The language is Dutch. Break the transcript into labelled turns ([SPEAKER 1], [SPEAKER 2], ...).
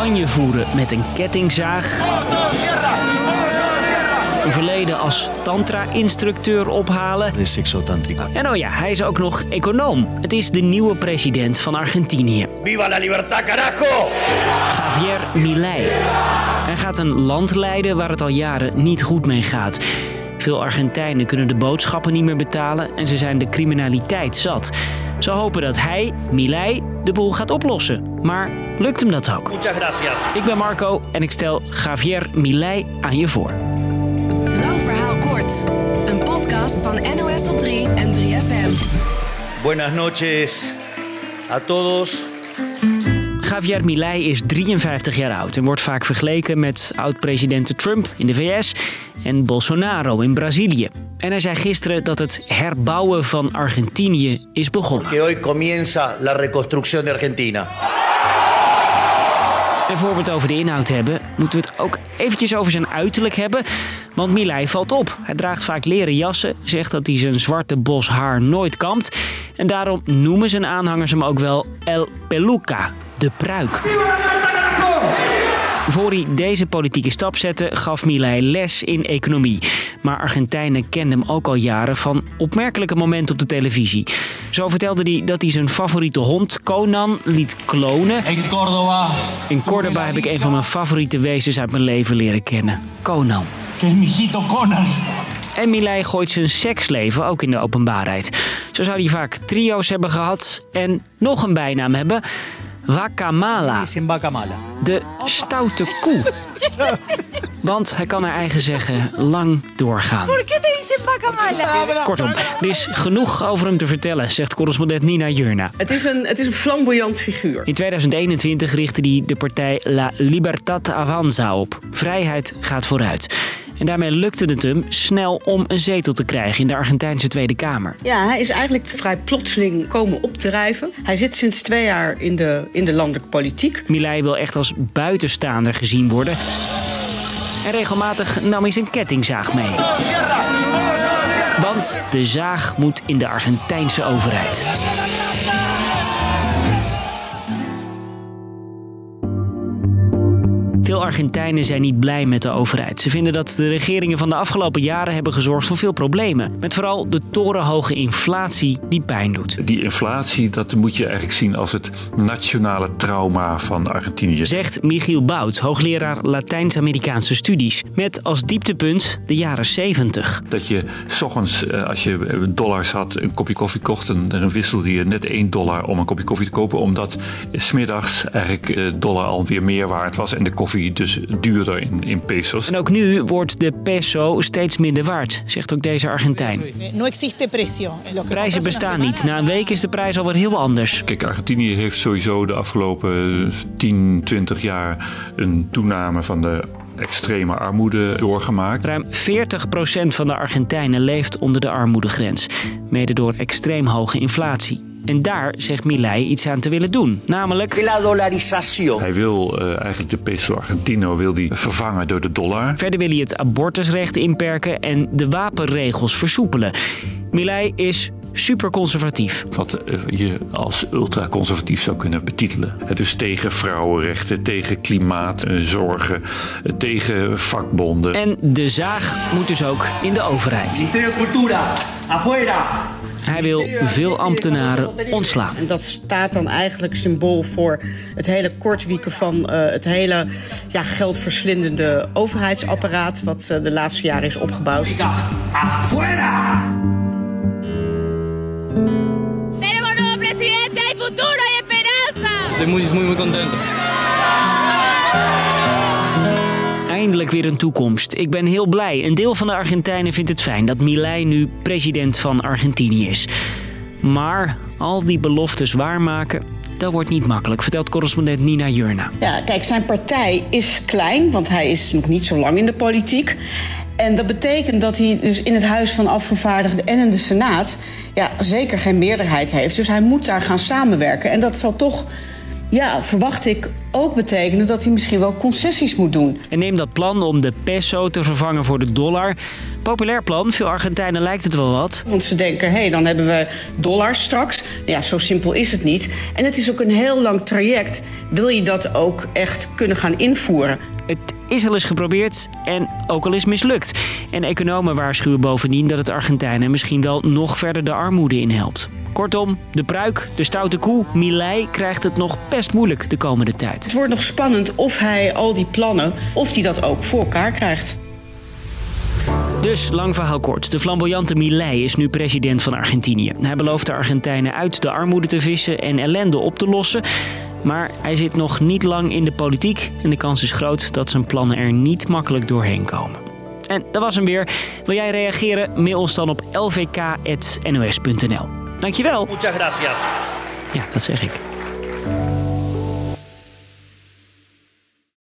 [SPEAKER 1] campagne voeren met een kettingzaag. Een verleden als tantra-instructeur ophalen. En oh ja, hij is ook nog econoom. Het is de nieuwe president van Argentinië.
[SPEAKER 2] ¡Viva la libertad, carajo!
[SPEAKER 1] Javier Milei. Hij gaat een land leiden waar het al jaren niet goed mee gaat. Veel Argentijnen kunnen de boodschappen niet meer betalen en ze zijn de criminaliteit zat. Ze hopen dat hij, Milei, de boel gaat oplossen. Maar lukt hem dat ook?
[SPEAKER 2] Muchas gracias.
[SPEAKER 1] Ik ben Marco en ik stel Javier Milei aan je voor.
[SPEAKER 3] Lang verhaal kort. Een podcast van NOS op 3 en 3FM.
[SPEAKER 2] Buenas noches a todos.
[SPEAKER 1] Javier Milei is 53 jaar oud en wordt vaak vergeleken met oud-president Trump in de VS en Bolsonaro in Brazilië. En hij zei gisteren dat het herbouwen van Argentinië is begonnen.
[SPEAKER 2] Que hoy comienza la reconstrucción de Argentina.
[SPEAKER 1] Voor we het over de inhoud hebben, moeten we het ook eventjes over zijn uiterlijk hebben. Want Milei valt op. Hij draagt vaak leren jassen, zegt dat hij zijn zwarte bos haar nooit kampt. En daarom noemen zijn aanhangers hem ook wel El Peluca, de pruik. Voor hij deze politieke stap zette, gaf Milei les in economie. Maar Argentijnen kenden hem ook al jaren van opmerkelijke momenten op de televisie. Zo vertelde hij dat hij zijn favoriete hond, Conan, liet klonen.
[SPEAKER 4] En Córdoba,
[SPEAKER 1] In Cordoba heb ik een van mijn favoriete wezens uit mijn leven leren kennen. Conan.
[SPEAKER 4] Conan.
[SPEAKER 1] En Milei gooit zijn seksleven ook in de openbaarheid. Zo zou hij vaak trio's hebben gehad en nog een bijnaam hebben. Wakamala,
[SPEAKER 5] mala.
[SPEAKER 1] de stoute koe. Want hij kan naar eigen zeggen lang doorgaan. Kortom, er is genoeg over hem te vertellen, zegt correspondent Nina Jurna.
[SPEAKER 6] Het is een, het is een flamboyant figuur.
[SPEAKER 1] In 2021 richtte hij de partij La Libertad Avanza op. Vrijheid gaat vooruit. En daarmee lukte het hem snel om een zetel te krijgen in de Argentijnse Tweede Kamer.
[SPEAKER 6] Ja, hij is eigenlijk vrij plotseling komen opdrijven. Hij zit sinds twee jaar in de, in de landelijke politiek.
[SPEAKER 1] Milei wil echt als buitenstaander gezien worden. En regelmatig nam hij zijn kettingzaag mee. Want de zaag moet in de Argentijnse overheid. Veel Argentijnen zijn niet blij met de overheid. Ze vinden dat de regeringen van de afgelopen jaren hebben gezorgd voor veel problemen. Met vooral de torenhoge inflatie die pijn doet.
[SPEAKER 7] Die inflatie, dat moet je eigenlijk zien als het nationale trauma van Argentinië.
[SPEAKER 1] Zegt Michiel Bout, hoogleraar Latijns-Amerikaanse studies. Met als dieptepunt de jaren 70.
[SPEAKER 7] Dat je s ochtends, eh, als je eh, dollars had, een kopje koffie kocht... en dan wisselde je net 1 dollar om een kopje koffie te kopen... omdat smiddags eigenlijk eh, dollar alweer meer waard was... en de koffie dus duurder in, in pesos.
[SPEAKER 1] En ook nu wordt de peso steeds minder waard, zegt ook deze Argentijn.
[SPEAKER 8] No existe precio. Lo que
[SPEAKER 1] Prijzen bestaan niet. Na een week is de prijs alweer heel anders.
[SPEAKER 7] Kijk, Argentinië heeft sowieso de afgelopen 10, 20 jaar... een toename van de extreme armoede doorgemaakt.
[SPEAKER 1] Ruim 40% van de Argentijnen leeft onder de armoedegrens. Mede door extreem hoge inflatie. En daar zegt Milei iets aan te willen doen. Namelijk
[SPEAKER 2] La dolarización.
[SPEAKER 7] Hij wil eh, eigenlijk de peso argentino wil die vervangen door de dollar.
[SPEAKER 1] Verder wil hij het abortusrecht inperken en de wapenregels versoepelen. Milei is super conservatief.
[SPEAKER 7] Wat eh, je als ultraconservatief zou kunnen betitelen. Dus tegen vrouwenrechten, tegen klimaatzorgen, eh, tegen vakbonden.
[SPEAKER 1] En de zaag moet dus ook in de overheid.
[SPEAKER 2] De Cultura. Afuera.
[SPEAKER 1] Hij wil veel ambtenaren ontslaan.
[SPEAKER 6] En dat staat dan eigenlijk symbool voor het hele kortwieken van eh, het hele ja, geldverslindende overheidsapparaat. wat eh, de laatste jaren is opgebouwd.
[SPEAKER 2] Afuera.
[SPEAKER 9] Tenemos nuevo presidente, hay futuro, hay esperanza.
[SPEAKER 10] Estoy muy, muy, muy contento.
[SPEAKER 1] Eindelijk weer een toekomst. Ik ben heel blij. Een deel van de Argentijnen vindt het fijn dat Milei nu president van Argentinië is. Maar al die beloftes waarmaken, dat wordt niet makkelijk, vertelt correspondent Nina Jurna.
[SPEAKER 6] Ja, kijk, zijn partij is klein, want hij is nog niet zo lang in de politiek. En dat betekent dat hij dus in het Huis van Afgevaardigden en in de Senaat... Ja, zeker geen meerderheid heeft. Dus hij moet daar gaan samenwerken. En dat zal toch ja, verwacht ik ook betekenen dat hij misschien wel concessies moet doen.
[SPEAKER 1] En neem dat plan om de peso te vervangen voor de dollar. Populair plan, veel Argentijnen lijkt het wel wat.
[SPEAKER 6] Want ze denken, hé, hey, dan hebben we dollars straks. Ja, zo simpel is het niet. En het is ook een heel lang traject. Wil je dat ook echt kunnen gaan invoeren?
[SPEAKER 1] Het is al eens geprobeerd en ook al eens mislukt. En economen waarschuwen bovendien dat het Argentijnen misschien wel nog verder de armoede in helpt. Kortom, de pruik, de stoute koe, Milei krijgt het nog best moeilijk de komende tijd.
[SPEAKER 6] Het wordt nog spannend of hij al die plannen, of hij dat ook voor elkaar krijgt.
[SPEAKER 1] Dus, lang verhaal kort. De flamboyante Milei is nu president van Argentinië. Hij belooft de Argentijnen uit de armoede te vissen en ellende op te lossen. Maar hij zit nog niet lang in de politiek en de kans is groot dat zijn plannen er niet makkelijk doorheen komen. En dat was hem weer. Wil jij reageren? Mail ons dan op lvk.nos.nl. Dankjewel.
[SPEAKER 2] Muchas gracias.
[SPEAKER 1] Ja, dat zeg ik.